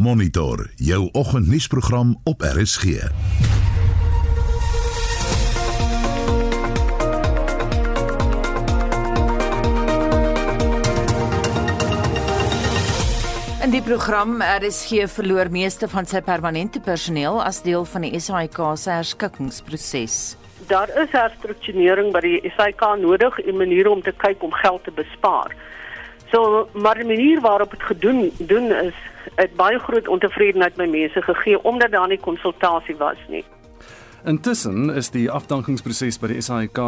Monitor jou oggendnuusprogram op RSG. In die program RSG verloor meeste van sy permanente personeel as deel van die SAIK se herskikkingsproses. Daar is herstrukturering by die SAIK nodig en maniere om te kyk om geld te bespaar. So maar die manier waarop dit gedoen doen is het baie groot ontevredenheid by mense gegee omdat daar nie konsultasie was nie. Intussen is die afdankingsproses by die SAIK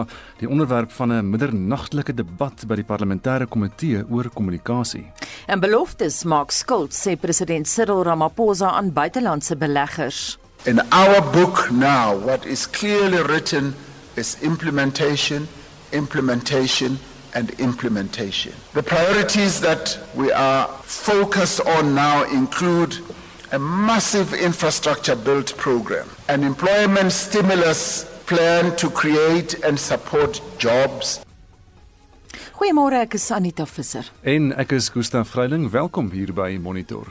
die onderwerp van 'n middernagtelike debat by die parlementêre komitee oor kommunikasie. En beloftes maak skuld, sê president Cyril Ramaphosa aan buitelandse beleggers. In our book now, what is clearly written is implementation, implementation, and implementation. The priorities that we are focused on now include a massive infrastructure build program, an employment stimulus plan to create and support jobs. Goeiemôre, ek is Anita Visser. En ek is Gustaf Greiling. Welkom hier by Monitor.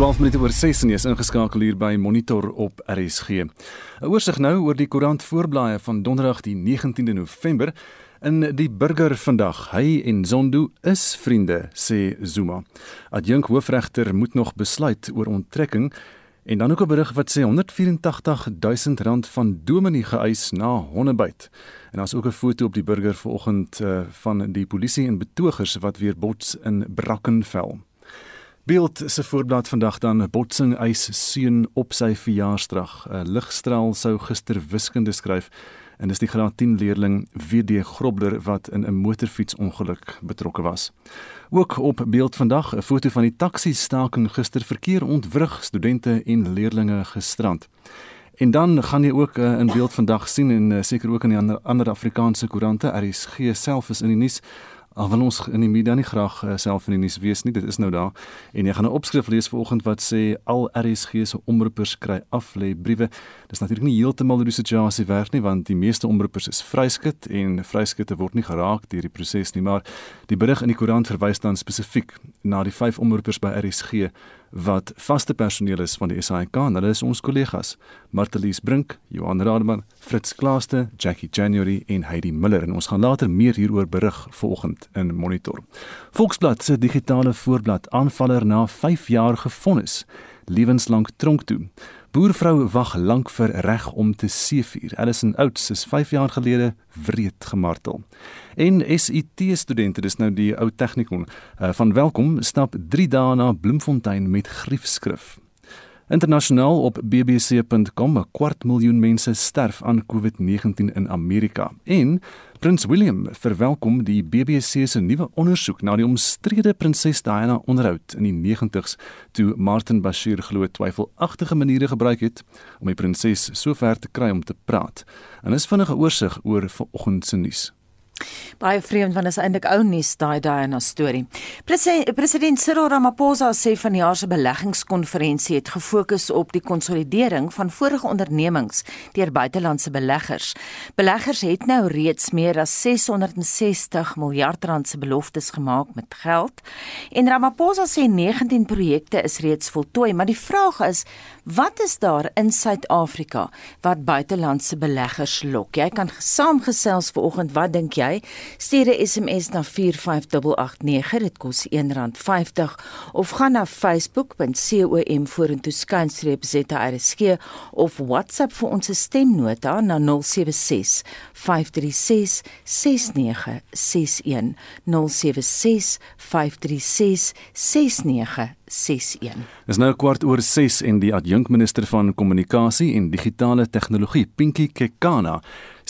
12 minute oor 6 en jy is ingeskakel hier by Monitor op RSG. 'n Oorsig nou oor die koerant voorblaaie van Donderdag die 19de November. In die burger vandag, hy en Zondo is vriende, sê Zuma. Adjunk hoofregter moet nog besluit oor onttrekking en dan ook 'n berig wat sê 184 000 rand van Dominie geëis na hondebyt. En daar's ook 'n foto op die burger vanoggend uh, van die polisie en betogers wat weer bots in Brackenfell. Beeld se voorblad vandag dan 'n botsing eis seun op sy verjaarsdag. 'n Ligstraal sou gister wiskunde skryf en dis die graad 10 leerling WD Grobler wat in 'n motorfietsongeluk betrokke was. Ook op beeld vandag 'n foto van die taxi staking gister verkeer ontwrig studente en leerlinge gisterand. En dan gaan jy ook uh, in beeld vandag sien en uh, seker ook in die ander ander Afrikaanse koerante RSG self is in die nuus Al wil ons in die media nie graag uh, self in die nuus wees nie, dit is nou daar. En jy gaan 'n opskrif lees vanoggend wat sê al RSG se omroepers kry aflê briewe. Dis natuurlik nie heeltemal hoe die situasie werk nie, want die meeste omroepers is vryskut en vryskutte word nie geraak deur die proses nie, maar die berig in die koerant verwys dan spesifiek na die vyf omroepers by RSG wat vaste personeel is van die SAIK en hulle is ons kollegas Martelies Brink, Johan Rademan, Fritz Klaaste, Jackie January en Heidi Miller en ons gaan later meer hieroor berig vanoggend in Monitor. Volksblad se digitale voorblad aanvaller na 5 jaar gefonnis, lewenslank tronk toe. Boervrou wag lank vir reg om te seevier. Allison Oates is 5 jaar gelede wreed gemartel. En SIT studente, dis nou die ou tegnikon uh, van Welkom, stap 3 dae na Bloemfontein met griefskrif. Internasionaal op bbc.com 'n kwart miljoen mense sterf aan COVID-19 in Amerika. En Prins William verwelkom die BBC se nuwe ondersoek na die omstrede prinses Diana onderhoud in die 90's toe Martin Bashir glo twyfelagtige maniere gebruik het om die prinses sover te kry om te praat. En is vinnige oorsig oor vanoggend se nuus. Baie vreemd want dit is eintlik ou nuus daai Diana storie. President, president Cyril Ramaphosa sê van die jaar se beleggingskonferensie het gefokus op die konsolidering van vorige ondernemings deur buitelandse beleggers. Beleggers het nou reeds meer as 660 miljard rand se beloftes gemaak met geld en Ramaphosa sê 19 projekte is reeds voltooi, maar die vraag is Wat is daar in Suid-Afrika wat buitelandse beleggers lok? Jy kan saamgesels vanoggend, wat dink jy? Stuur 'n SMS na 45889, dit kos R1.50 of gaan na facebook.com vorentoe skynstreep ZRSG of WhatsApp vir ons stemnota na 076 536 6961 076 536 6961 61. Dis nou kwart oor 6 en die adjunkminister van kommunikasie en digitale tegnologie, Pinky Kekana,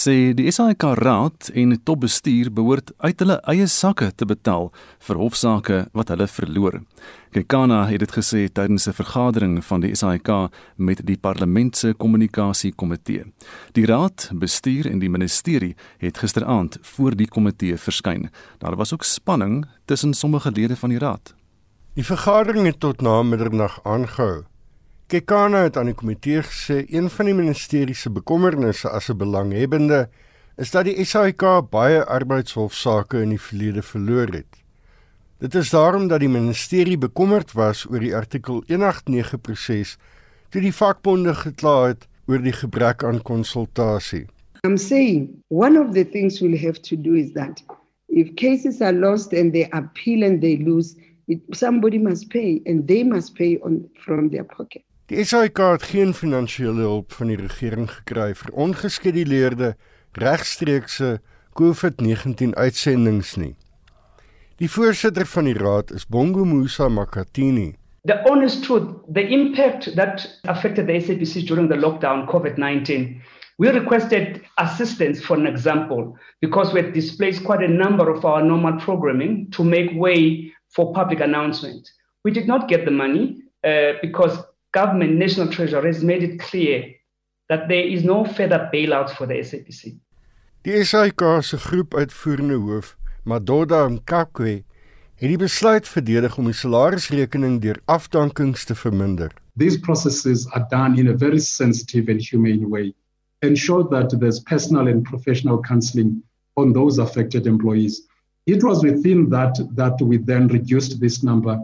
sê die SAIK raad en topbestuur behoort uit hulle eie sakke te betaal vir hofsaake wat hulle verloor. Kekana het dit gesê tydens 'n vergadering van die SAIK met die parlement se kommunikasiekomitee. Die raad, bestuur en die ministerie het gisteraand voor die komitee verskyn. Daar was ook spanning tussen sommige lede van die raad. Die vergadering het tot na middernag aangehou. Kekana het aan die komitee gesê een van die ministerie se bekommernisse as 'n belanghebbende is dat die SAIK baie arbeidshofsaake in die verlede verloor het. Dit is daarom dat die ministerie bekommerd was oor die artikel 189 proses toe die vakbonde gekla het oor die gebrek aan konsultasie. I'm saying one of the things we'll have to do is that if cases are lost and they appeal and they lose, it, somebody must pay and they must pay on from their pocket. Die SAIK het geen finansiële hulp van die regering gekry vir ongeskeduleerde regstreekse COVID-19 uitsendings nie. Die voorsitter van die raad is Bongo Musa Makatini. The honest truth, the impact that affected the SABC during the lockdown COVID-19 We requested assistance, for an example, because we had displaced quite a number of our normal programming to make way for public announcement. We did not get the money uh, because government, national treasury has made it clear that there is no further bailout for the SAPC. Die SAIK se groep uitvoerende hoof, Madoda Mkakwe, het die besluit verdedig om die salarisrekening deur afdankings te verminder. These processes are done in a very sensitive and humane way. Ensure that there's personal and professional counseling on those affected employees. It was within that that we then reduced this number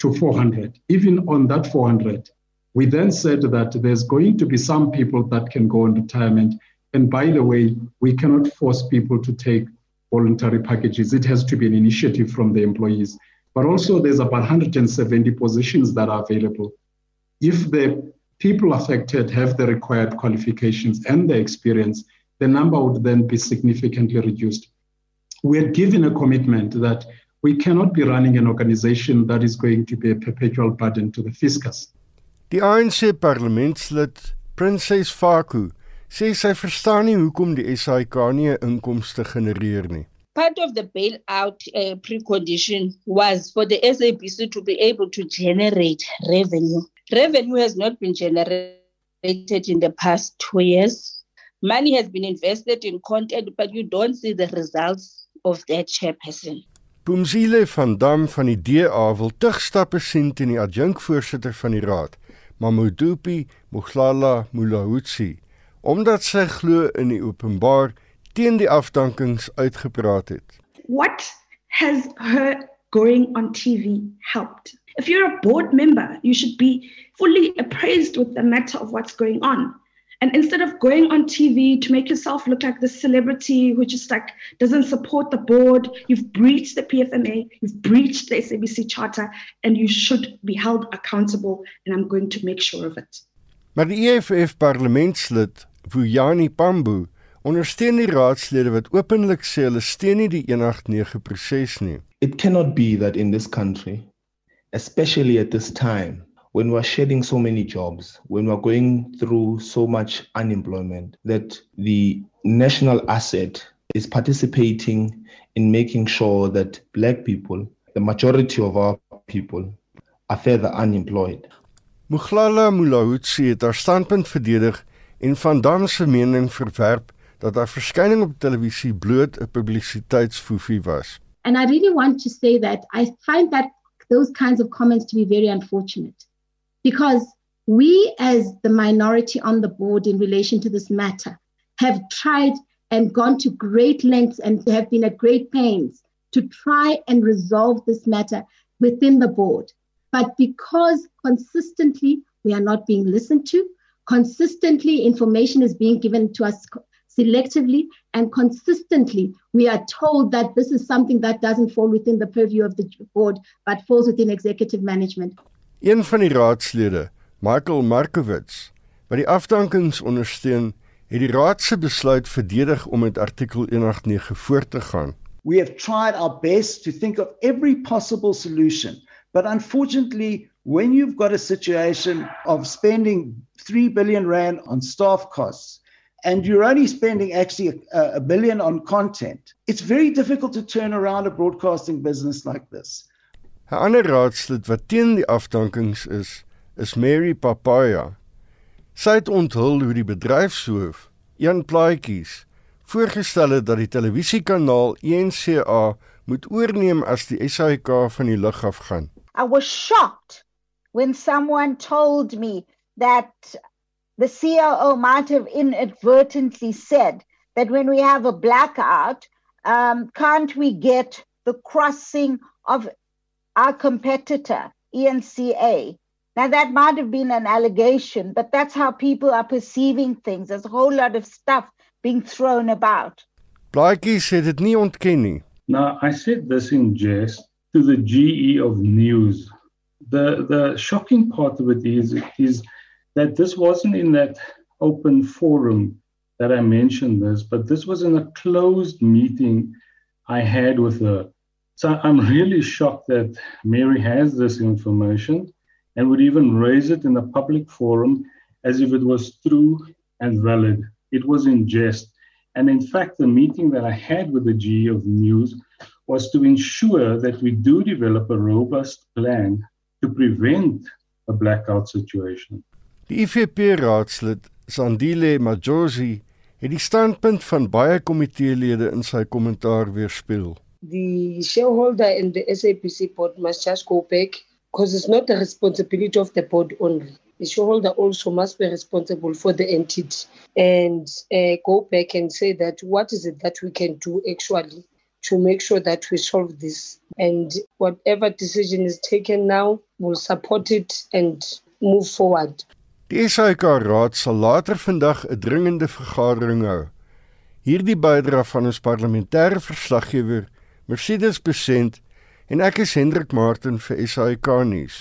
to 400. Even on that 400, we then said that there's going to be some people that can go on retirement And by the way, we cannot force people to take voluntary packages. It has to be an initiative from the employees. But also, there's about 170 positions that are available. If the people affected have the required qualifications and the experience, the number would then be significantly reduced. We're given a commitment that we cannot be running an organization that is going to be a perpetual burden to the fiscus. Die ANC parlementslid Prinses Faku sê sy verstaan nie hoekom die SAIK nie 'n inkomste genereer nie. Part of the bailout uh, precondition was for the SABC to be able to generate revenue. Revenue has not been generated in the past two years. Money has been invested in content, but you don't see the results of that chairperson. Pumzile van Dam van die DA wil tugstappe sien teen die adjunkvoorsitter van die raad, Mamudupi Moglala Mulahutsi omdat sy glo in die openbaar teen die afdankings uitgepraat het. What has her going on TV helped? If you're a board member, you should be fully appraised with the matter of what's going on. And instead of going on TV to make yourself look like the celebrity who just like doesn't support the board, you've breached the PFMA, you've breached the SABC charter, and you should be held accountable. And I'm going to make sure of it. Maar die EFF parlementslid Vuyani Pambu ondersteun die raadslede wat openlik sê hulle steun nie die 189 proses nie. It cannot be that in this country, especially at this time, when we're shedding so many jobs, when we're going through so much unemployment, that the national asset is participating in making sure that black people, the majority of our people, are further unemployed. Muglala Mulahutsi het haar standpunt verdedig en van Dam se mening verwerp dat haar verskyning op televisie bloot 'n publisiteitsfoefie was. And I really want to say that I find that those kinds of comments to be very unfortunate because we as the minority on the board in relation to this matter have tried and gone to great lengths and have been at great pains to try and resolve this matter within the board. But because consistently we are not being listened to, consistently information is being given to us selectively and consistently we are told that this is something that doesn't fall within the purview of the board but falls within executive management. Een van die raadslede, Michael Markowitz, wat die afdankings ondersteun, het die raad se besluit verdedig om met artikel 189 voort te gaan. We have tried our best to think of every possible solution, but unfortunately when you've got a situation of spending 3 billion rand on staff costs and you're only spending actually a, a, billion on content it's very difficult to turn around a broadcasting business like this 'n ander raadslid wat teen die afdankings is is Mary Papaya. Sy het onthul hoe die bedryfshoof een plaatjies voorgestel het dat die televisiekanaal ENCA moet oorneem as die SAK van die lug af gaan. I was shocked when someone told me that the COO might have inadvertently said that when we have a blackout, um, can't we get the crossing of our competitor, ENCA? Now, that might have been an allegation, but that's how people are perceiving things. There's a whole lot of stuff being thrown about. Blaakie said dit nie ontken nie. Now, I said this in jest to the GE of news. The the shocking part of it is is that this wasn't in that open forum that I mentioned this, but this was in a closed meeting I had with her. So I'm really shocked that Mary has this information and would even raise it in a public forum as if it was true and valid. It was in jest. And in fact, the meeting that I had with the GE of News was to ensure that we do develop a robust plan to prevent a blackout situation. Die IFP raadslid Sandile Majosi het die standpunt van baie komiteelede in sy kommentaar weerspieël. The shareholder and the SAPC board must just go back because it's not the responsibility of the board only. The shareholder also must be responsible for the entity and uh, go back and say that what is it that we can do actually to make sure that we solve this. And whatever decision is taken now, we'll support it and move forward. Die SAIK Raad sal later vandag 'n dringende vergadering hou. Hierdie bydra van ons parlementêre verslaggewer, Mercedes Besent en ek is Hendrik Martin vir SAIK nuus.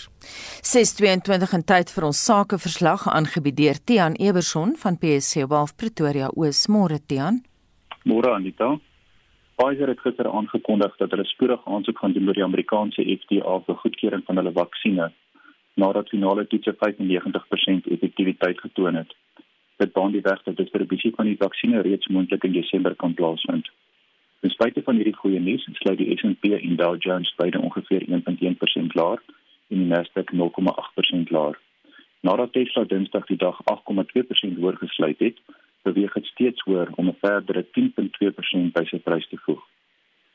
622 in tyd vir ons sakeverslag aangebied deur Tian Eberson van PSC Wealth Pretoria Oos Môre Tian. Môre Anita. Pfizer het gister aangekondig dat hulle spoedig aansoek gaan doen by die Amerikaanse FDA vir goedkeuring van hulle vaksinne nadat finale toetse 95% effektiwiteit getoon het. Dit baan die weg dat distribusie van die vaksines reeds moontlik in Desember kan plaasvind. Ten spyte van hierdie goeie nuus, sluit die S&P en Dow Jones beide ongeveer 1.1% laer en die Nasdaq 0.8% laer. Nadat Tesla Dinsdag die dag 8.2% hoër gesluit het, beweeg dit steeds hoër om 'n verdere 10.2% by sy prys te voeg.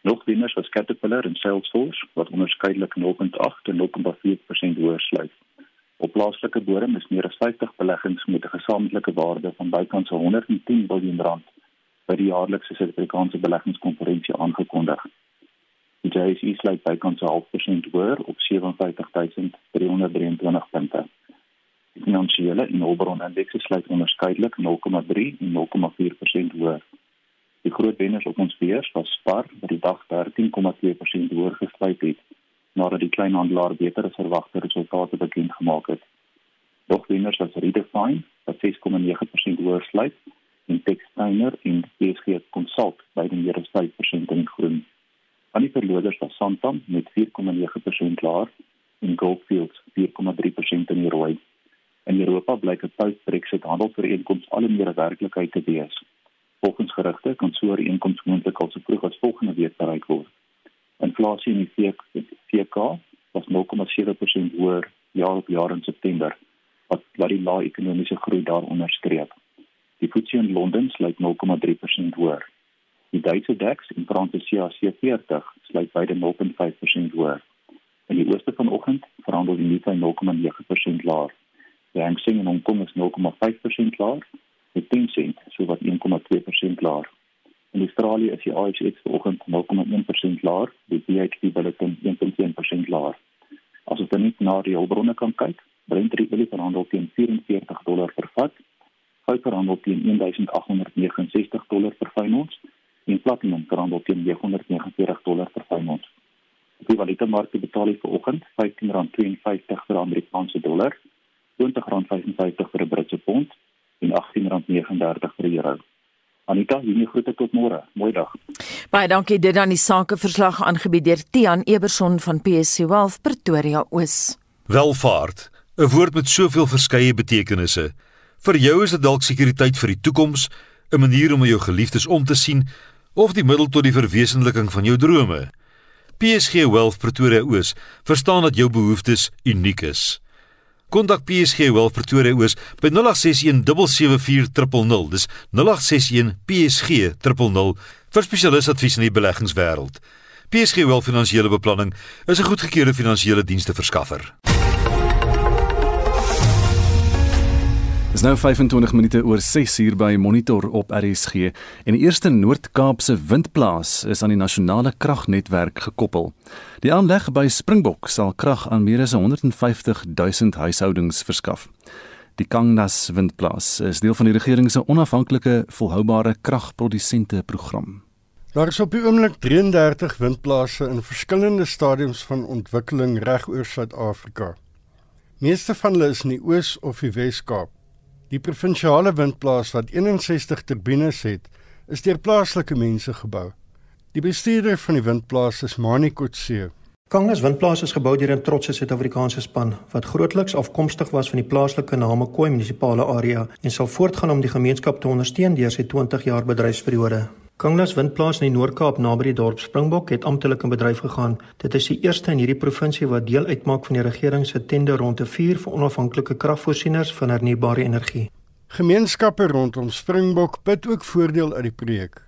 Nog wenners was Caterpillar en Salesforce wat onderskeidelik 0.8 en 0.4% hoër sluit. Op plaaslike bodem is meer as 50 beleggings met 'n gesamentlike waarde van bykans 110 miljard rand by die jaarlikse Suid-Afrikaanse beleggingskonferensie aangekondig. Die JSE sluit bykans 0.5% hoër op 57323 punte. Die finansiële en hulpbronindeks sluit onderskeidelik 0.3 en 0.4% hoër. Die groot wenners op ons beurs was Spar wat die dag 13,2% hoër gesluit het nadat die kleinhandelaar beter as verwagte resultate bekend gemaak het. Nog wenners was Redefine wat 6,9% hoër sluit en Textainer en PSG Consult by die meer as 5% in groen. Aan die verloders was Santam met 4,9% laer en Goldfields 4,3% in die rooi. In Europa blyk 'n post-Brexit handelsooreenkoms al meer 'n werklikheid te wees. Volgens gerugte kan so 'n inkomste moontlik al so vroeg as volgende week bereik word. Inflasie in die VK was 0,7% hoër jaar op jaar in September, wat wat die lae ekonomiese groei daar onderstreep. Die FTSE in Londen sluit 0,3% hoër. Die Duitse DAX en Franse CAC 40 sluit beide 0,5% hoër. In die ooste vanoggend verhandel die Nikkei 0,9% laer. Die Hang Seng in Hong Kong is 0,5% laer met 10 sent, so wat 1,2% laer. In Australië is die ASX vanoggend 0,1% laer, die BHP Billiton 1,1% laer. As ons dan net na die hulpbronne kyk, Brent olie verhandel teen 44 dollar per vat, goud verhandel teen 1869 dollar per fyn ons en platinum verhandel teen 949 dollar per fyn ons. Die valutamarkte betaal hier vanoggend R15.52 vir Amerikaanse dollar, R20.55 vir 'n Britse pond en R18.39 vir die euro. Anita, hier groete tot môre. Mooi dag. Baie dankie dit aan die sakeverslag aangebied deur Tian Eberson van PSC Wealth Pretoria Oos. Welvaart, 'n woord met soveel verskeie betekenisse. Vir jou is dit dalk sekuriteit vir die toekoms, 'n manier om jou geliefdes om te sien of die middel tot die verwesenliking van jou drome. PSG Wealth Pretoria Oos verstaan dat jou behoeftes uniek is. Kontak PSG Wealth Pretoria Oos by 0861774000. Dis 0861 PSG000 vir spesialisadvies in die beleggingswêreld. PSG Wealth Finansiële Beplanning is 'n goedgekeurde finansiële dienste Dis nou 25 minute oor 6 uur by Monitor op RSG en die eerste Noord-Kaapse windplaas is aan die nasionale kragnetwerk gekoppel. Die aanleg by Springbok sal krag aan meer as 150 000 huishoudings verskaf. Die Kangnas windplaas is deel van die regering se onafhanklike volhoubare kragprodusente program. Daar is op die oomblik 33 windplase in verskillende stadiums van ontwikkeling reg oor Suid-Afrika. Meeste van hulle is in die Oos of die Wes-Kaap. Die provinsiale windplaas wat 61 turbines het, is deur plaaslike mense gebou. Die bestuurder van die windplaas is Mani Kotse. Kangas windplaas is gebou deur 'n trotse Suid-Afrikaanse span wat grootliks afkomstig was van die plaaslike Namakwa munisipale area en sal voortgaan om die gemeenskap te ondersteun deur sy 20 jaar bedryfsperiode. Kanglas Windplaas in die Noord-Kaap naby die dorp Springbok het amptelik in bedryf gegaan. Dit is die eerste in hierdie provinsie wat deel uitmaak van die regering se tender rond te vier vir onafhanklike kragvoorsieners van hernubare energie. Gemeenskappe rondom Springbok put ook voordeel uit die projek.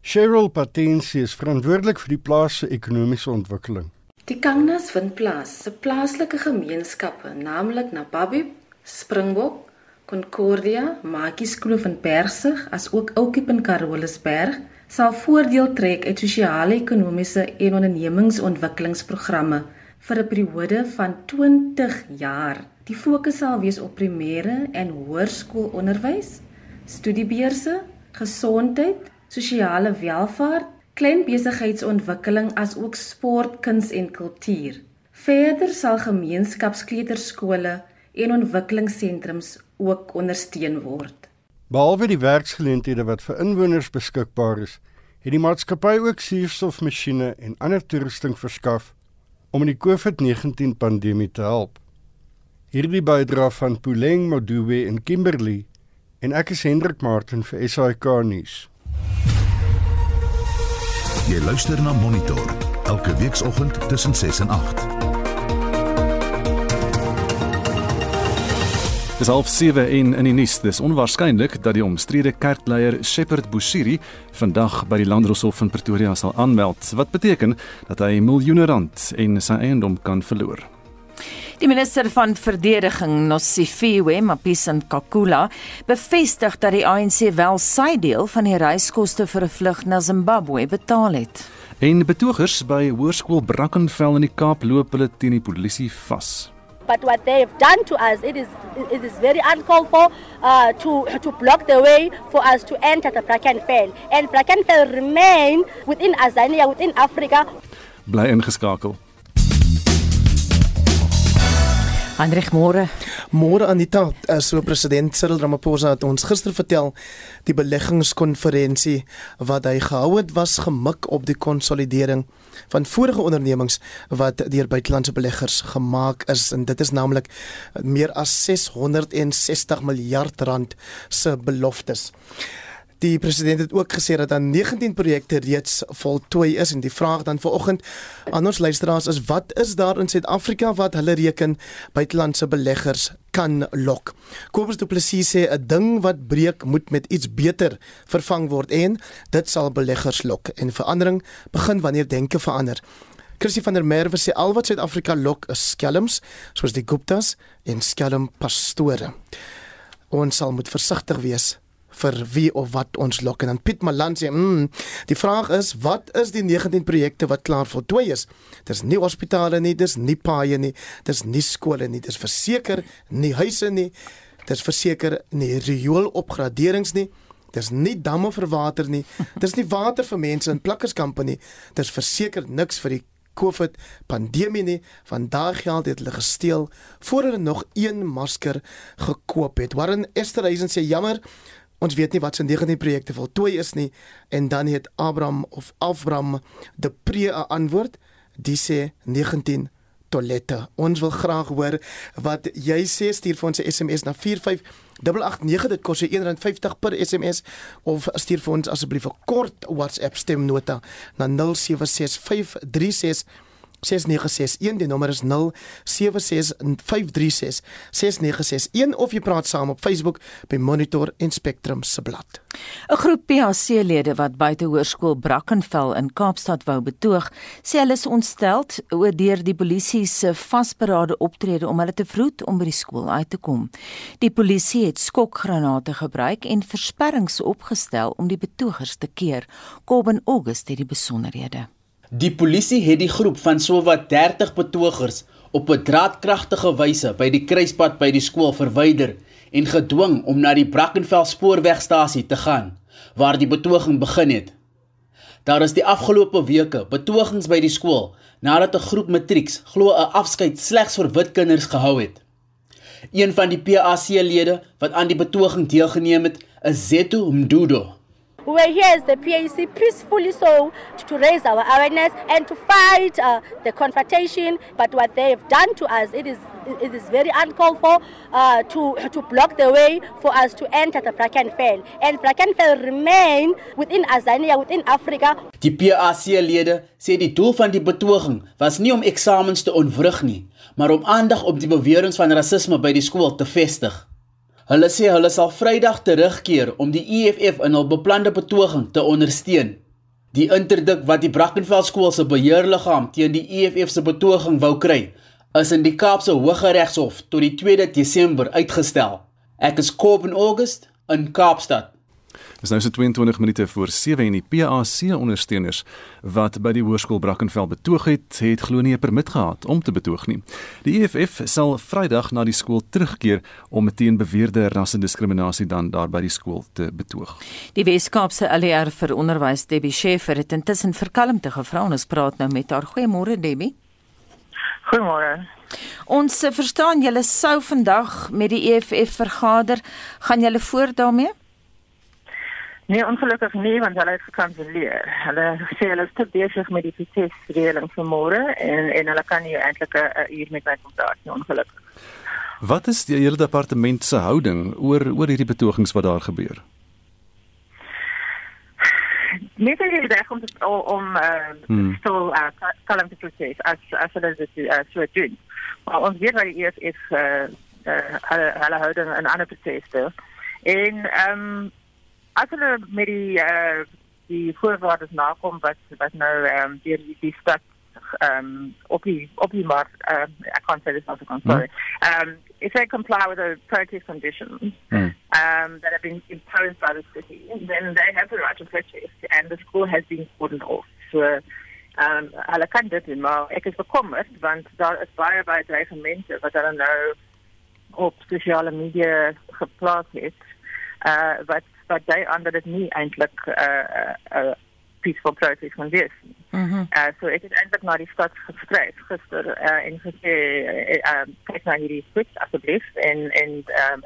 Cheryl Patensie is verantwoordelik vir die plaas se ekonomiese ontwikkeling. Die Kanglas Windplaas se plaaslike gemeenskappe, naamlik Nababi, Springbok, Concordia, Makieskloof en Persig, asook Oukiep en Carolusberg, sal voordeel trek uit sosiale, ekonomiese en ondernemingsontwikkelingsprogramme vir 'n periode van 20 jaar. Die fokus sal wees op primêre en hoërskoolonderwys, studiebeurse, gesondheid, sosiale welfaart, klein besigheidsontwikkeling asook sport, kuns en kultuur. Verder sal gemeenskapskleuterskole en ontwikkelingssentrums ook ondersteun word. Behalwe die werksgeleenthede wat vir inwoners beskikbaar is, het die maatskappy ook suurstofmasjiene en ander toerusting verskaf om in die COVID-19 pandemie te help. Hierdie bydra van Puleng Moduwe en Kimberley en ek is Hendrik Martin vir SAK nuus. Jy luister na Monitor elke weekoggend tussen 6 en 8. Dis half 7 en in die nuus. Dis onwaarskynlik dat die omstrede kerkleier Shepherd Bushiri vandag by die Landdroshof in Pretoria sal aanmeld, wat beteken dat hy miljoene rand en sy eiendom kan verloor. Die minister van verdediging, Nosifiwe Mapisa-Nkakula, bevestig dat die ANC wel sy deel van die reiskoste vir 'n vlug na Zimbabwe betaal het. En betogers by Hoërskool Brackenfell in die Kaap loop hulle teen die polisie vas. But what they have done to us, it is it is very uncalled for uh, to to block the way for us to enter the Brackenfell. And Brackenfell remain within Azania, within Africa. Bly ingeskakel. Hendrik Moore. Môre Anita, as so president Cyril Ramaphosa het ons gister vertel die beleggingskonferensie wat hy gehou het was gemik op die konsolidering van vorige ondernemings wat deur buitelandse beleggers gemaak is en dit is naamlik meer as 660 miljard rand se beloftes. Die president het ook gesê dat dan 19 projekte reeds voltooi is en die vraag dan vanoggend aan ons luisteraars is wat is daar in Suid-Afrika wat hulle reken buitelandse beleggers kan lok. Kobus Du Plessis sê 'n ding wat breek moet met iets beter vervang word en dit sal beleggers lok en verandering begin wanneer denke verander. Chrissy van der Merwe sê al wat Suid-Afrika lok is skelms soos die Guptas en skelm pastore. Ons sal moet versigtig wees vir wie of wat ons lok en dan Piet Malan sê, mm, die vraag is wat is die 19 projekte wat klaar voltooi is? Dis nie hospitale nie, dis nie paaie nie, dis nie skole nie, dis verseker nie huise nie, dis verseker nie rioolopgraderings nie. Dis nie damme vir water nie. Dis nie water vir mense in plakkerskampe nie. Dis verseker niks vir die COVID pandemie nie. Van daai geld het hulle gesteel voor hulle nog een masker gekoop het. Warren Esterhuizen sê jammer, Ons weet nie wat se 19 projekte voltooi is nie en dan het Abraham of Afram de pre 'n antwoord. Die sê 19 toilette. Ons wil graag hoor wat jy sê stuur vir ons 'n SMS na 45889 dit kos jou R1.50 per SMS of stuur vir ons asseblief 'n kort WhatsApp stemnota na 076536 6961 die nommer is 0765366961 of jy praat saam op Facebook by Monitor en Spectrum se blad. 'n Groep PAC-lede wat buite hoërskool Brackenfell in Kaapstad wou betoog, sê hulle is ontsteld oor deur die polisie se vasberade optrede om hulle te vroed om by die skool uit te kom. Die polisie het skokgranate gebruik en versperrings opgestel om die betogers te keer. Kobben August het die besonderhede. Die polisie het die groep van sowat 30 betogers op 'n draadkragtige wyse by die kruispunt by die skool verwyder en gedwing om na die Brackenfell spoorwegstasie te gaan waar die betoging begin het. Daar is die afgelope weke betogings by die skool nadat 'n groep matrieks glo 'n afskeid slegs vir wit kinders gehou het. Een van die PAC-lede wat aan die betoging deelgeneem het, is Zetu Mdudo. We were here as the PAC peacefully so to raise our awareness and to fight uh, the confrontation. But what they have done to us, it is it is very uncalled for uh, to to block the way for us to enter the Brackenfell. And Brackenfell remain within Azania, within Africa. Die PAC-lede sê die doel van die betoging was te ontwrig nie, maar om aandag op beweringe van rasisme by die skool te vestig. Hulle sê hulle sal Vrydag terugkeer om die EFF in hul beplande betoging te ondersteun. Die interdik wat die Brackenfell skool se beheerliggaam teen die EFF se betoging wou kry, is in die Kaapse Hooggeregshof tot die 2de Desember uitgestel. Ek is Kob in August in Kaapstad. Dis nou so 22 minute voor 7 en die PAC ondersteuners wat by die hoërskool Brackenfell betoog het, het glo nie 'n permit gehad om te betoog nie. Die EFF sal Vrydag na die skool terugkeer om teen beweerde rassediskriminasie dan daar by die skool te betoog. Die Weskaapse ALR vir onderwys Debbie Scheffer het intussen vir kalmte gevra en ons praat nou met haar. Goeiemôre Debbie. Goeiemôre. Ons verstaan julle sou vandag met die EFF vergader. Gaan julle voort daarmee? Nee, ongelukkig nie want hulle het gekanselleer. Hulle sê hulle is te besig met die protesreëling vir môre en en hulle kan nie eintlik 'n uur met my praat nie, ongelukkig. Wat is die hele departement se houding oor oor hierdie betogings wat daar gebeur? Net as jy reg om om uh hmm. stil uh kalm te protes as as hulle dit uh, so doen. Maar ons weet dat die EFF uh uh hulle hulle houding 'n ander proteste. En ehm um, as hulle met die uh die voorwaardes nakom wat wat nou ehm um, deur die, die stad ehm um, op die op die mark uh, I can't say this as a sorry. Um if they comply with the protest conditions mm. um that have been imposed by the city then they have the right to protest and the school has been cordoned off. So um hulle kan dit doen maar ek is bekommerd want daar is baie baie dreigemente wat hulle nou op sosiale media geplaas het uh wat wat jy aan dat dit nie eintlik 'n uh, 'n uh, uh, peaceful protest kan wees. Mhm. Mm uh so ek het eintlik na die stad geskryf gister uh en gesê uh, uh kyk na hierdie switch asseblief en en um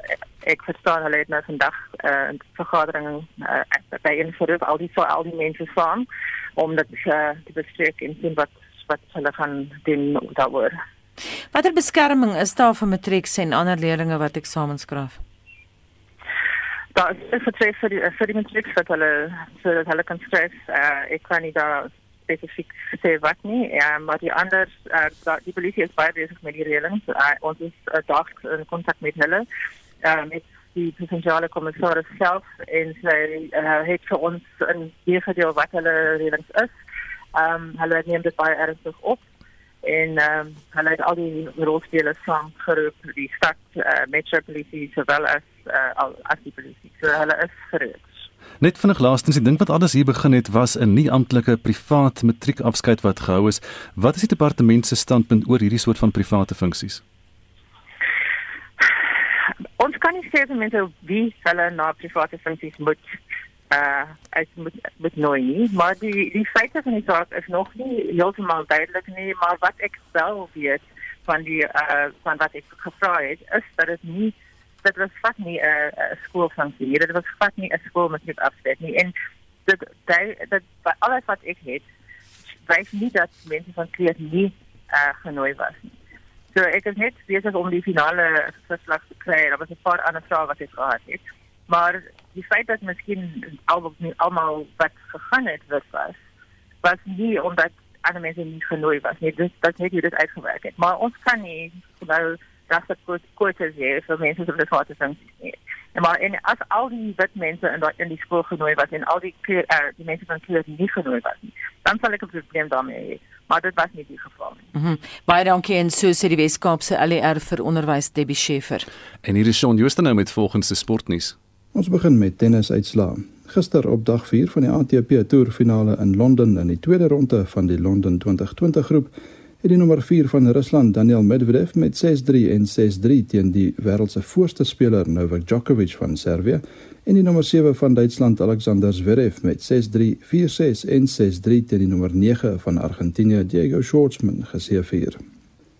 ek verstaan hulle het nou vandag 'n uh, vergadering uh, by in vir al die al die mense saam om dit uh, te bespreek en sien wat wat hulle gaan doen daaroor. Watter beskerming is daar vir matrieks en ander leerders wat eksamens skryf? Daar is vertrek vir die vir die matriek wat hulle sodat hulle kan skryf. Uh, ek kan nie daar spesifiek sê wat nie, ja, maar die ander uh, die polisie is baie besig met die reëlings. Uh, ons is uh, dag in kontak met hulle. Uh, met die provinsiale kommissaris self en sy uh, het vir ons 'n idee wat hulle reëlings is. Ehm um, hulle neem dit baie ernstig op en ehm um, hulle het al die rolspelers saam geroep die stad uh, metropolisie sowel as uh, as die polisie. So hulle is gereed. Net vinnig laastens, ek dink wat alles hier begin het was 'n nie amptelike privaat matriekafskeid wat gehou is. Wat is die departement se standpunt oor hierdie soort van private funksies? Ons kan nie sê vir mense wie hulle na private funksies moet uh ek moet met nou nie, maar die die feite van die saak is nog nie heeltemal duidelik nie, maar wat ek wel weet van die uh van wat ek gevra het, is dat dit nie dit was vat nie 'n uh, skoolfunksie nie. Dit was vat nie 'n skool met net afsluit nie. En dit dit dit alles wat ek het, wys nie dat mense van kleed nie uh, genooi was nie. So ek is net besig om die finale verslag te kry. Daar was 'n paar ander vrae wat ek gehad het. Maar die feit dat miskien almal almal wat gegaan het was was nie omdat ander mense nie genooi was nie. Dis dat het jy dit uitgewerk het. Maar ons kan nie nou kort is hier vir mense wat dit wat is nie. En maar en as al die wit mense in daai in die skool genooi was en al die kleur, uh, die mense van kleur nie genooi was nie, dan sal ek 'n probleem daarmee hê. Maar dit was nie die geval nie. Mm Baie dankie en so sê die Weskaapse LER vir onderwys Debbie Scheffer. En hier is Shaun Joosten nou met volgende sportnuus. Ons begin met tennisuitslae. Gister op dag 4 van die ATP Tour finale in Londen in die tweede ronde van die Londen 2020 groep het die nommer 4 van Rusland, Daniel Medvedev met 6-3 en 6-3 teen die wêreld se voorste speler Novak Djokovic van Servië en die nommer 7 van Duitsland, Alexander Zverev met 6-3, 4-6 en 6-3 teen die nommer 9 van Argentinië, Diego Schwartzman geseëvier.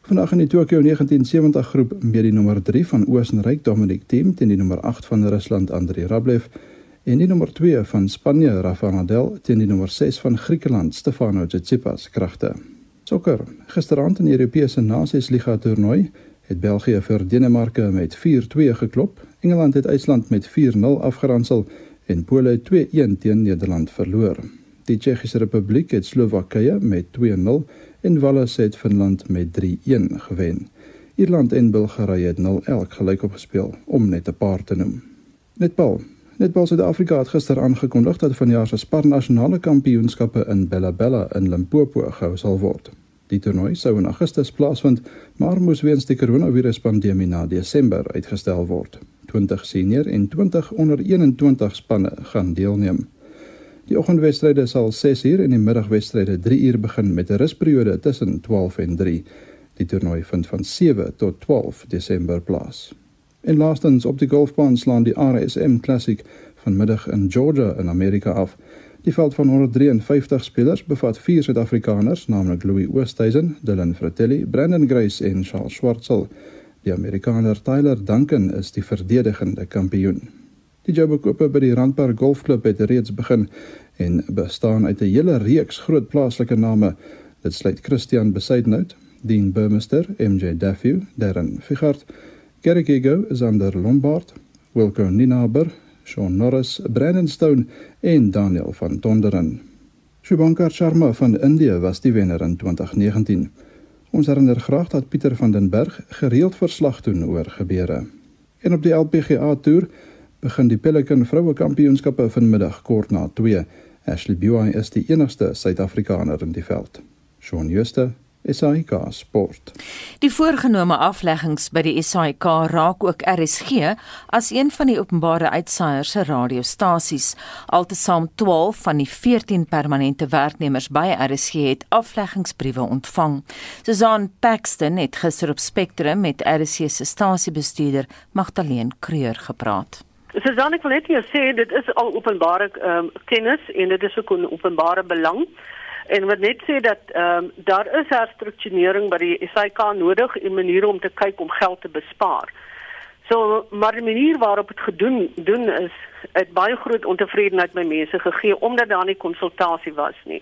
Vandag in die Tokyo 1970 groep met die nommer 3 van Oostenryk, Dominic Thiem teen die nommer 8 van Rusland, Andrei Rublev en die nommer 2 van Spanje, Rafael Nadal teen die nommer 6 van Griekeland, Stefanos Tsitsipas kragte. Sokker. Gisteraand in die Europese Nasiesliga toernooi het België vir Denemarke met 4-2 geklop. Engeland het IJsland met 4-0 afgeronsel en Pole 2-1 teen Nederland verloor. Die Tsjechiese Republiek het Slowakye met 2-0 en Wales het Finland met 3-1 gewen. Ierland en Bulgarië het 0-0 gelyk opgespeel om net 'n paar te noem. Netbal. Netbal Suid-Afrika het gister aangekondig dat vanjaar se Spar nasionale kampioenskappe in Bella Bella in Limpopo gehou sal word. Die toernooi sou in Augustus plaasvind, maar moes weens die koronaviruspandemie na Desember uitgestel word. 20 senior en 20 onder 21 spanne gaan deelneem. Die oggendwedstryde sal 6uur en die middagwedstryde 3uur begin met 'n rusperiode tussen 12 en 3. Die toernooi vind van 7 tot 12 Desember plaas. En laastens op die golfbaan slaan die RSM Classic vanmiddag in Georgia in Amerika af. Die veld van 153 spelers bevat vier Suid-Afrikaners, naamlik Louis Oosthuizen, Dylan Fratelli, Brandon Grace en Charles Schwartzel. Die Amerikaner Tyler Duncan is die verdedigende kampioen. Die joubekope by die Randpark Golfklub het reeds begin en bestaan uit 'n hele reeks groot plaaslike name. Dit sluit Christian Besuidnout, Dean Burmester, MJ Daffy, Darren Figart, Gary Gigo, Zander Lombard, Wilco Ninaber, Sean Norris, Brandon Stone en Daniel van Tonderen. Shubhankar Sharma van Indië was die wenner in 2019. Ons herinner graag dat Pieter van den Berg gereeld verslag doen oor gebeure. En op die LPGA toer begin die Pelican vroue kampioenskappe vanmiddag kort na 2. Ashley Buy is die enigste Suid-Afrikaner in die veld. Shaun Schuster SAIK Sport. Die voorgenome afleggings by die SAIK raak ook RSG as een van die openbare uitsaaiers se radiostasies. Altesaam 12 van die 14 permanente werknemers by RSG het afleggingsbriewe ontvang. Susan Paxton het gister op Spectrum met RSG se stasiebestuurder Magdalene Kreur gepraat. Susan, ek wil net sê dit is al openbare um, kennis en dit is ook 'n openbare belang en wat net sê dat ehm um, daar is herstrukturering by die SAIK nodig en maniere om te kyk om geld te bespaar. So maar die manier waarop dit gedoen doen is het baie groot ontevredenheid by mense gegee omdat daar nie konsultasie was nie.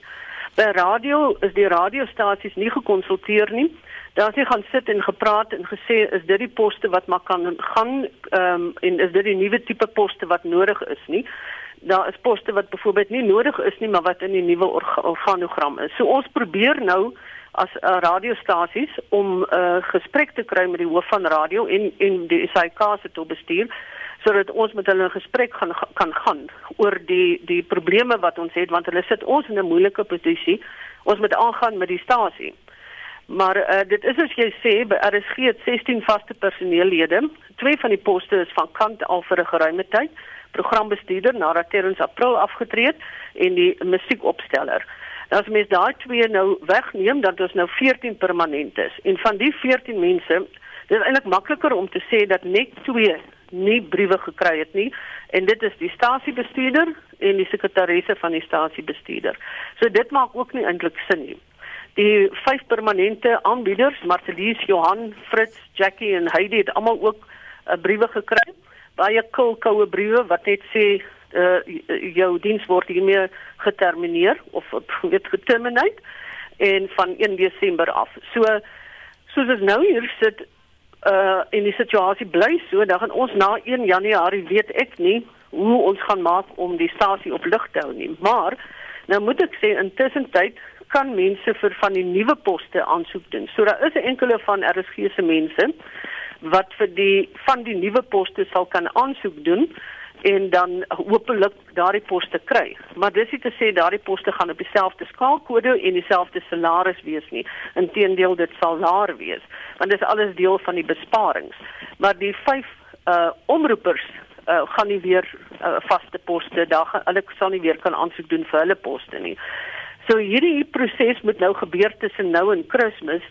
By radio is die radiostasies nie gekonsulteer nie. Daar nie gaan sit en gepraat en gesê is dit die poste wat maar kan gaan ehm um, en is dit die nuwe tipe poste wat nodig is nie daar is poste wat byvoorbeeld nie nodig is nie, maar wat in die nuwe organogram is. So ons probeer nou as uh, radiostasies om 'n uh, gesprek te kry met die hoof van radio en en die SAK se toe bestuur sodat ons met hulle 'n gesprek gaan kan gaan oor die die probleme wat ons het want hulle sit ons in 'n moeilike posisie. Ons moet aangaan met die stasie. Maar uh, dit is as jy sê by RSG het 16 vaste personeellede. Twee van die poste is van kant al vir 'n geruime tyd programbestuurder nadat Terrence April afgetree het en die musiekopsteller. Nou as mens daai twee nou wegneem, dan is nou 14 permanent is. En van die 14 mense, dit is eintlik makliker om te sê dat net twee nie briewe gekry het nie en dit is die stasiebestuurder en die sekretaresse van die stasiebestuurder. So dit maak ook nie eintlik sin nie. Die vyf permanente aanbieders, Marcelies, Johan, Fritz, Jackie en Heidi het almal ook uh, briewe gekry baie koue briewe wat net sê uh, jou diens word hiermee getermineer of weet getermineer en van 1 Desember af. So soos dit nou hier sit uh in die situasie bly so dan gaan ons na 1 Januarie weet ek nie hoe ons gaan maak om die stasie op lig te hou nie. Maar Nou moet ek sê intussen tyd kan mense vir van die nuwe poste aansoek doen. So daar is 'n enkele van RSG se mense wat vir die van die nuwe poste sal kan aansoek doen en dan hopelik daardie poste kry. Maar dis nie te sê daardie poste gaan op dieselfde skaalkode en dieselfde salaris wees nie. Inteendeel dit sal laer wees, want dit is alles deel van die besparings. Maar die vyf uh omroepers uh gaan nie weer uh, vaste poste daar gaan hulle sal nie weer kan aansoek doen vir hulle poste nie. So hierdie proses moet nou gebeur tussen nou en Kersfees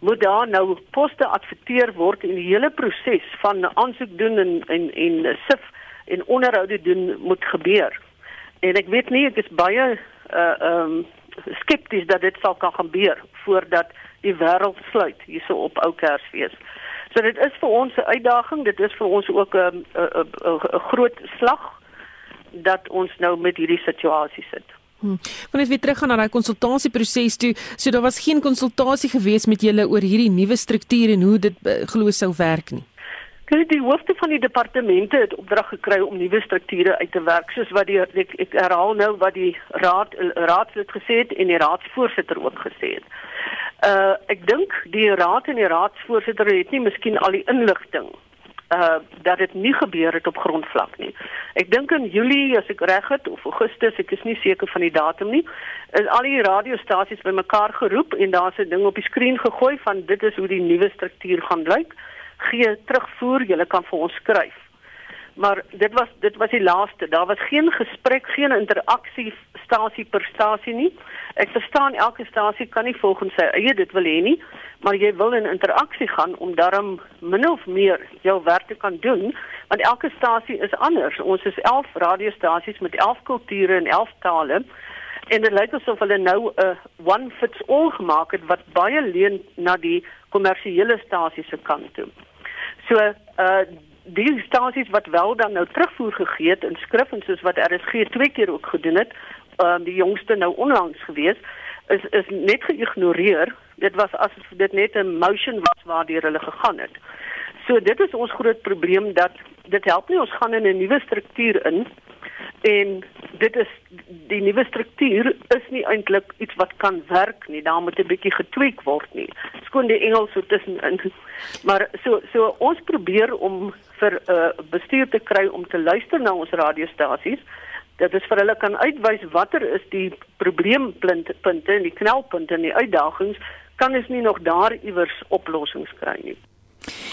moet daar nou poste adverteer word en die hele proses van aansoek doen en en en sif en onderhoude doen moet gebeur. En ek weet nie ek is baie uh um skepties dat dit sal kan gebeur voordat die wêreld sluit hierso op ou Kersfees. So dit is vir ons 'n uitdaging, dit is vir ons ook 'n 'n 'n groot slag dat ons nou met hierdie situasie sit. Hmm. Wanneer jy teruggaan na daai konsultasieproses toe, so daar was geen konsultasie gewees met julle oor hierdie nuwe struktuur en hoe dit uh, glo sou werk nie. Kyk, die hoofde van die departemente het opdrag gekry om nuwe strukture uit te werk, soos wat die ek, ek herhaal nou wat die raad raadslid gesê het en die raadsvoorsitter ook gesê het. Uh ek dink die raad en die raadsvoorsitter het nie miskien al die inligting uh dat dit nie gebeur het op grondvlak nie. Ek dink in Julie as ek reg het of Augustus, ek is nie seker van die datum nie, is al die radiostasies bymekaar geroep en daar's 'n ding op die skerm gegooi van dit is hoe die nuwe struktuur gaan lyk gee terugvoer, jy kan vir ons skryf. Maar dit was dit was die laaste. Daar was geen gesprek, geen interaksie stasie per stasie nie. Ek verstaan elke stasie kan nie volgens sy eie dit wil hê nie, maar jy wil in interaksie gaan om daarom min of meer jou werk te kan doen, want elke stasie is anders. Ons is 11 radiostasies met 11 kulture en 11 tale. En dit lyk asof hulle nou 'n uh, one fits all gemaak het wat baie leun na die kommersiële stasies se kant toe. So uh die stasies wat wel dan nou terugvoer gegee het in skrif en soos wat RSG twee keer ook gedoen het, um, die jongste nou onlangs gewees, is is net geïgnoreer. Dit was asof dit net 'n motion was waardeur hulle gegaan het. So dit is ons groot probleem dat dit help nie. Ons gaan in 'n nuwe struktuur in en dit is die nuwe struktuur is nie eintlik iets wat kan werk nie. Daar moet 'n bietjie getweek word nie. Skoon die Engels so tussenin. Maar so so ons probeer om vir 'n uh, bestuur te kry om te luister na ons radiostasies. Dat dit vir hulle kan uitwys watter is die probleempunte en die knelpunte en die uitdagings kan ons nie nog daar iewers oplossings kry nie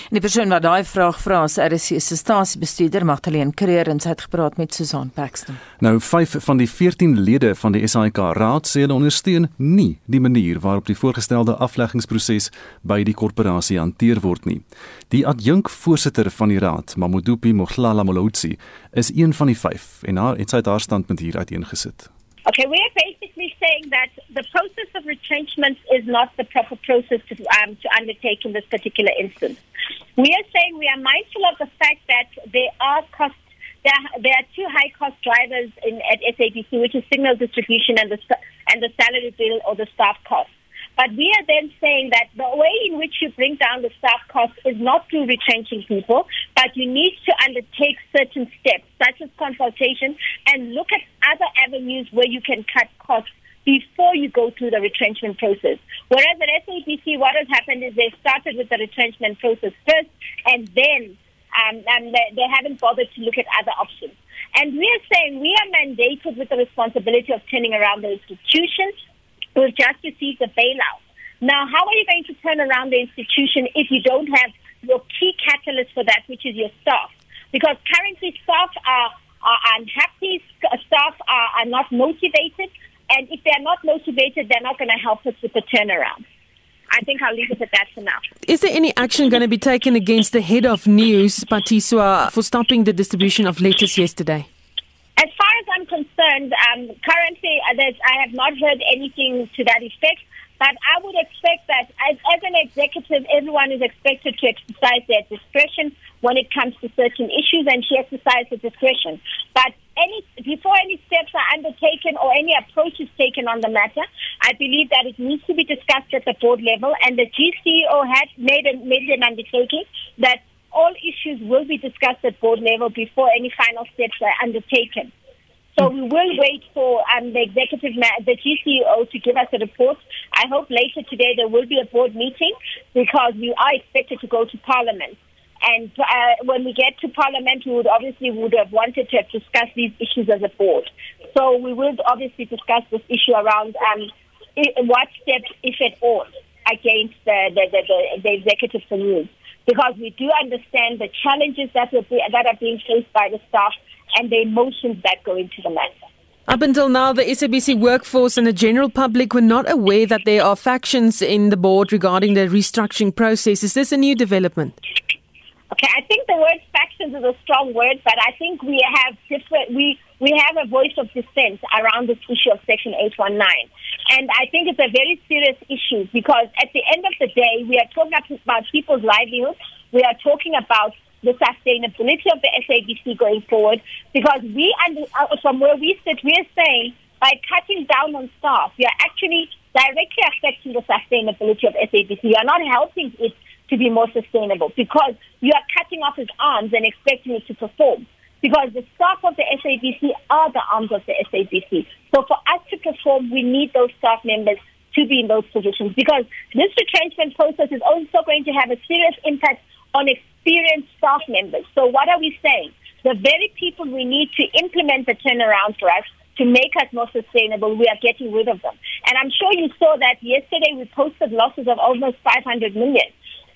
En die persoon wat daai vraag vra is RC se stasiebestuurder Magdalene Creer en sy het gepraat met Susan Paxton. Nou 5 van die 14 lede van die SAIK raad sê hulle ondersteun nie die manier waarop die voorgestelde afleggingsproses by die korporasie hanteer word nie. Die adjunkvoorsitter van die raad, Mamodupi Mohlala Molotsi, is een van die 5 en haar het sy haar standpunt hier uiteengesit. Okay, we're basically saying that the process of retrenchment is not the proper process to, um, to undertake in this particular instance. We are saying we are mindful of the fact that there are costs. There are, two high cost drivers in, at SABC, which is signal distribution and the, and the salary bill or the staff costs. But we are then saying that the way in which you bring down the staff costs is not through retrenching people, but you need to undertake certain steps, such as consultation, and look at other avenues where you can cut costs before you go through the retrenchment process. Whereas at SAPC, what has happened is they started with the retrenchment process first, and then um, and they, they haven't bothered to look at other options. And we are saying we are mandated with the responsibility of turning around the institutions We've just received a bailout. Now, how are you going to turn around the institution if you don't have your key catalyst for that, which is your staff? Because currently staff are, are unhappy, staff are, are not motivated, and if they're not motivated, they're not going to help us with the turnaround. I think I'll leave it at that for now. Is there any action going to be taken against the head of news, Patiswa, for stopping the distribution of letters yesterday? As far as I'm concerned, um, currently uh, I have not heard anything to that effect. But I would expect that as, as an executive, everyone is expected to exercise their discretion when it comes to certain issues, and she exercised the discretion. But any before any steps are undertaken or any approach is taken on the matter, I believe that it needs to be discussed at the board level, and the GCEO had made, a, made an undertaking that all issues will be discussed at board level before any final steps are undertaken. So we will wait for um, the executive, ma- the GCEO to give us a report. I hope later today there will be a board meeting because we are expected to go to Parliament. And uh, when we get to Parliament, we would obviously would have wanted to have discussed these issues as a board. So we will obviously discuss this issue around um, what steps, if at all, against the, the, the, the, the executive news. Because we do understand the challenges that, will be, that are being faced by the staff and the emotions that go into the matter. Up until now, the SABC workforce and the general public were not aware that there are factions in the board regarding the restructuring process. Is this a new development? Okay, I think the word factions is a strong word, but I think we have different. We we have a voice of dissent around this issue of Section 819, and I think it's a very serious issue because at the end of the day, we are talking about people's livelihoods. We are talking about the sustainability of the SABC going forward because we, uh, from where we sit, we are saying by cutting down on staff, we are actually directly affecting the sustainability of SABC. You are not helping it to be more sustainable because you are cutting off its arms and expecting it to perform. Because the staff of the SABC are the arms of the SABC. So for us to perform, we need those staff members to be in those positions because this retrenchment process is also going to have a serious impact on experienced staff members. So what are we saying? The very people we need to implement the turnaround for us to make us more sustainable, we are getting rid of them. And I'm sure you saw that yesterday we posted losses of almost 500 million.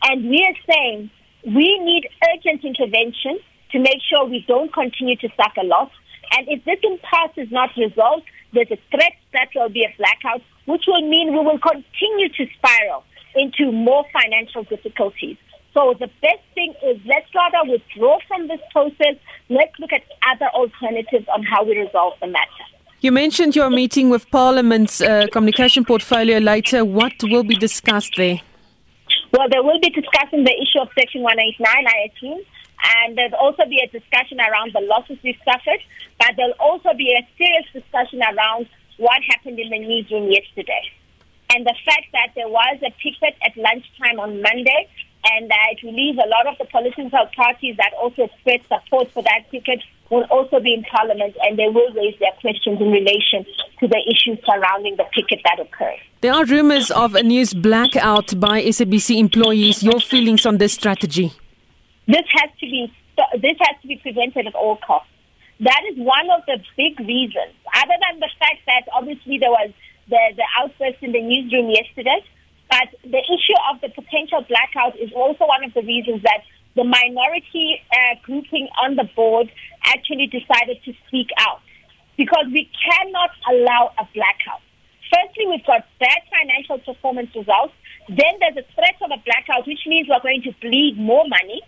And we are saying we need urgent intervention to make sure we don't continue to suffer loss. And if this impasse is not resolved, there's a threat that there will be a blackout, which will mean we will continue to spiral into more financial difficulties. So the best thing is let's rather withdraw from this process. Let's look at other alternatives on how we resolve the matter. You mentioned your meeting with Parliament's uh, communication portfolio later. What will be discussed there? Well, they will be discussing the issue of Section 189, I assume, and there'll also be a discussion around the losses we've suffered, but there'll also be a serious discussion around what happened in the newsroom yesterday. And the fact that there was a picket at lunchtime on Monday, and that it relieves a lot of the political parties that also expressed support for that picket will also be in Parliament, and they will raise their questions in relation to the issues surrounding the picket that occurred. There are rumors of a news blackout by SABC employees. Your feelings on this strategy? This has to be this has to be prevented at all costs. That is one of the big reasons. Other than the fact that obviously there was the, the outburst in the newsroom yesterday, but the issue of the potential blackout is also one of the reasons that the minority uh, grouping on the board actually decided to speak out because we cannot allow a blackout. Firstly, we've got bad financial performance results. Then there's a threat of a blackout, which means we're going to bleed more money.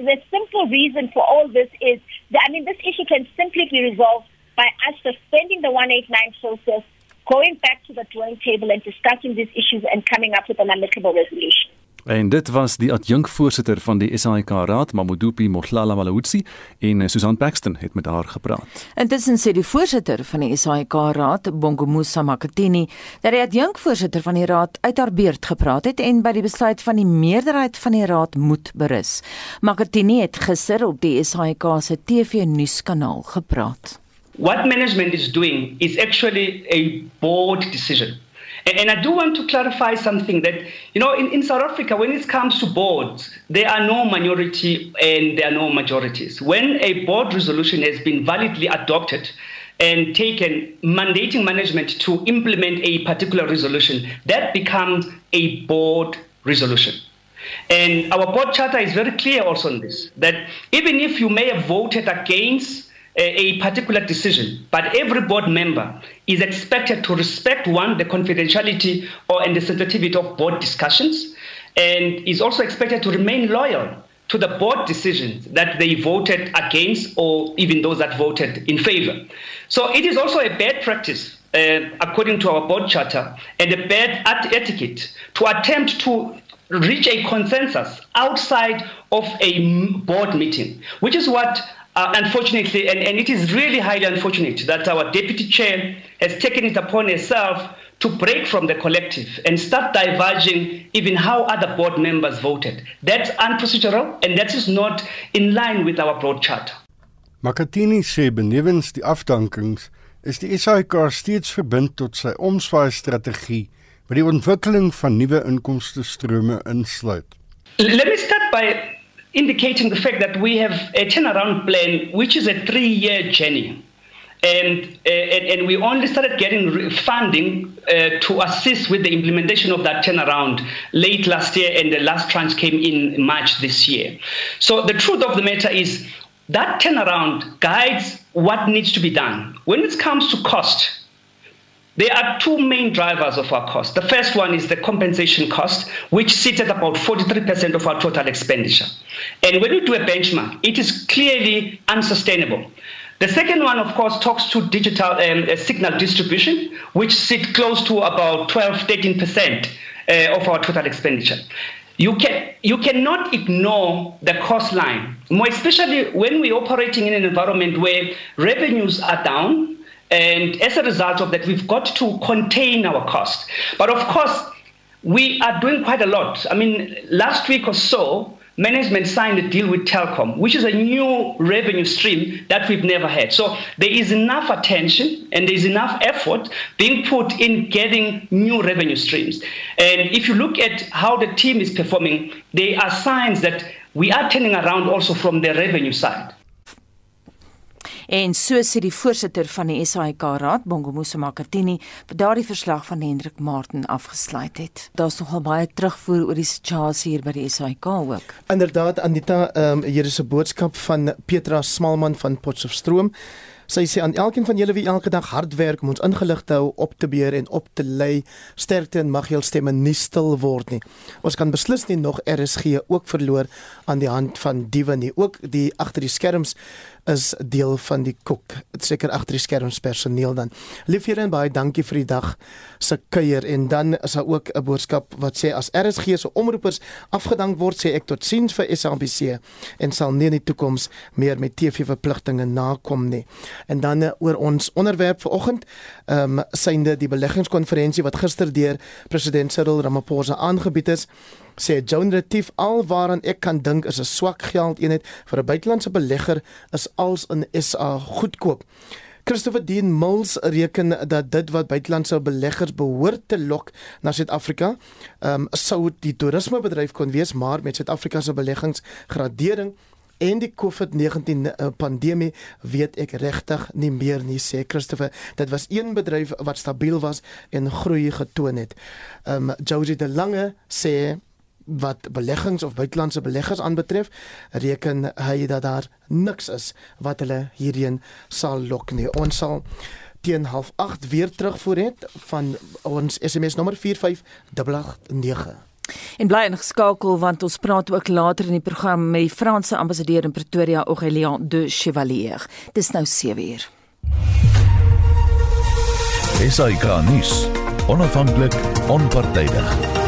The simple reason for all this is, that, I mean, this issue can simply be resolved by us suspending the 189 process, going back to the drawing table and discussing these issues and coming up with an amicable resolution. En dit was die adjunkvoorsitter van die SAIK Raad, Mamodupi Mohlala Malawutsi, en Susan Paxton het met haar gepraat. Intussen sê die voorsitter van die SAIK Raad, Bongomusa Makatini, dat die adjunkvoorsitter van die raad uit haar beurt gepraat het en by die besluit van die meerderheid van die raad moet berus. Makatini het gister op die SAIK se TV-nuuskanaal gepraat. What management is doing is actually a board decision. And, I do want to clarify something that, you know, in, in South Africa, when it comes to boards, there are no minority and there are no majorities. When a board resolution has been validly adopted and taken, mandating management to implement a particular resolution, that becomes a board resolution. And our board charter is very clear also on this that even if you may have voted against a particular decision, but every board member is expected to respect one the confidentiality or and the sensitivity of board discussions, and is also expected to remain loyal to the board decisions that they voted against or even those that voted in favor. So it is also a bad practice. Uh, according to our board charter, and a bad etiquette to attempt to reach a consensus outside of a board meeting, which is what uh, unfortunately, and, and it is really highly unfortunate that our deputy chair has taken it upon herself to break from the collective and start diverging even how other board members voted. That's unprocedural and that is not in line with our broad charter. Makatini sê benewens die afdankings is die SAIK steeds verbind tot sy omswaai strategie wat die ontwikkeling van nuwe inkomste strome insluit. Let me start by indicating the fact that we have a turnaround plan which is a 3-year journey. And, uh, and, and we only started getting funding uh, to assist with the implementation of that turnaround late last year, and the last tranche came in March this year. So the truth of the matter is that turnaround guides what needs to be done. When it comes to cost, there are two main drivers of our cost. The first one is the compensation cost, which sits at about 43% of our total expenditure. And when you do a benchmark, it is clearly unsustainable. The second one, of course, talks to digital um, uh, signal distribution, which sit close to about 12, 13% uh, of our total expenditure. You, can, you cannot ignore the cost line, more especially when we're operating in an environment where revenues are down, and as a result of that, we've got to contain our cost. But of course, we are doing quite a lot. I mean, last week or so, management signed a deal with Telcom, which is a new revenue stream that we've never had. So there is enough attention and there is enough effort being put in getting new revenue streams. And if you look at how the team is performing, there are signs that we are turning around also from the revenue side. En so sê die voorsitter van die SAIK Raad, Bongomuso Makatini, wat daardie verslag van Hendrik Martin afgesluit het. Daar's nogal baie terugvoer oor die situasie hier by die SAIK ook. Inderdaad Anita, um, hier is 'n boodskap van Petra Smalman van Potchefstroom. Sy sê aan elkeen van julle wie elke dag hard werk om ons ingelig te hou, op te beheer en op te lei, sterkte en mag julle stemme nie stil word nie. Ons kan beslis nie nog RSG ook verloor aan die hand van diewe nie. Ook die agter die skerms is deel van die koek. Seker agter die skerms personeel dan. Liefhede en baie dankie vir die dag se kuier en dan is daar ook 'n boodskap wat sê as RSG se omroepers afgedank word, sê ek tot sins vir SABC en sal nie in die toekoms meer met TV verpligtinge nakom nie. En dan uh, oor ons onderwerp vanoggend, ehm um, synde die beleggingskonferensie wat gister deur president Cyril Ramaphosa aangebied is sê Joan Retief alwaaraan ek kan dink is 'n swak geldeenheid vir 'n buitelandse belegger is als in SA goedkoop. Christopher Dean Mills reken dat dit wat buitelandse beleggers behoort te lok na Suid-Afrika, ehm um, sou die toerismebedryf kon wees, maar met Suid-Afrika se beleggingsgradering en die COVID-19 eh, pandemie weet ek regtig nie meer nie sê Christopher dit was een bedryf wat stabiel was en groei getoon het. Ehm um, Josie de Lange sê wat beleggings of buitelandse beleggers aanbetref, reken hy dat daar niks is wat hulle hierheen sal lok nie. Ons sal teen 08:30 weer terugvoer het van ons SMS nommer 45889. En bly ingeskakel want ons praat ook later in die program met die Franse ambassadeur in Pretoria, Aurélien de Chevalier. Dis nou 7uur. Esai Kahnis, onafhanklik, onpartydig.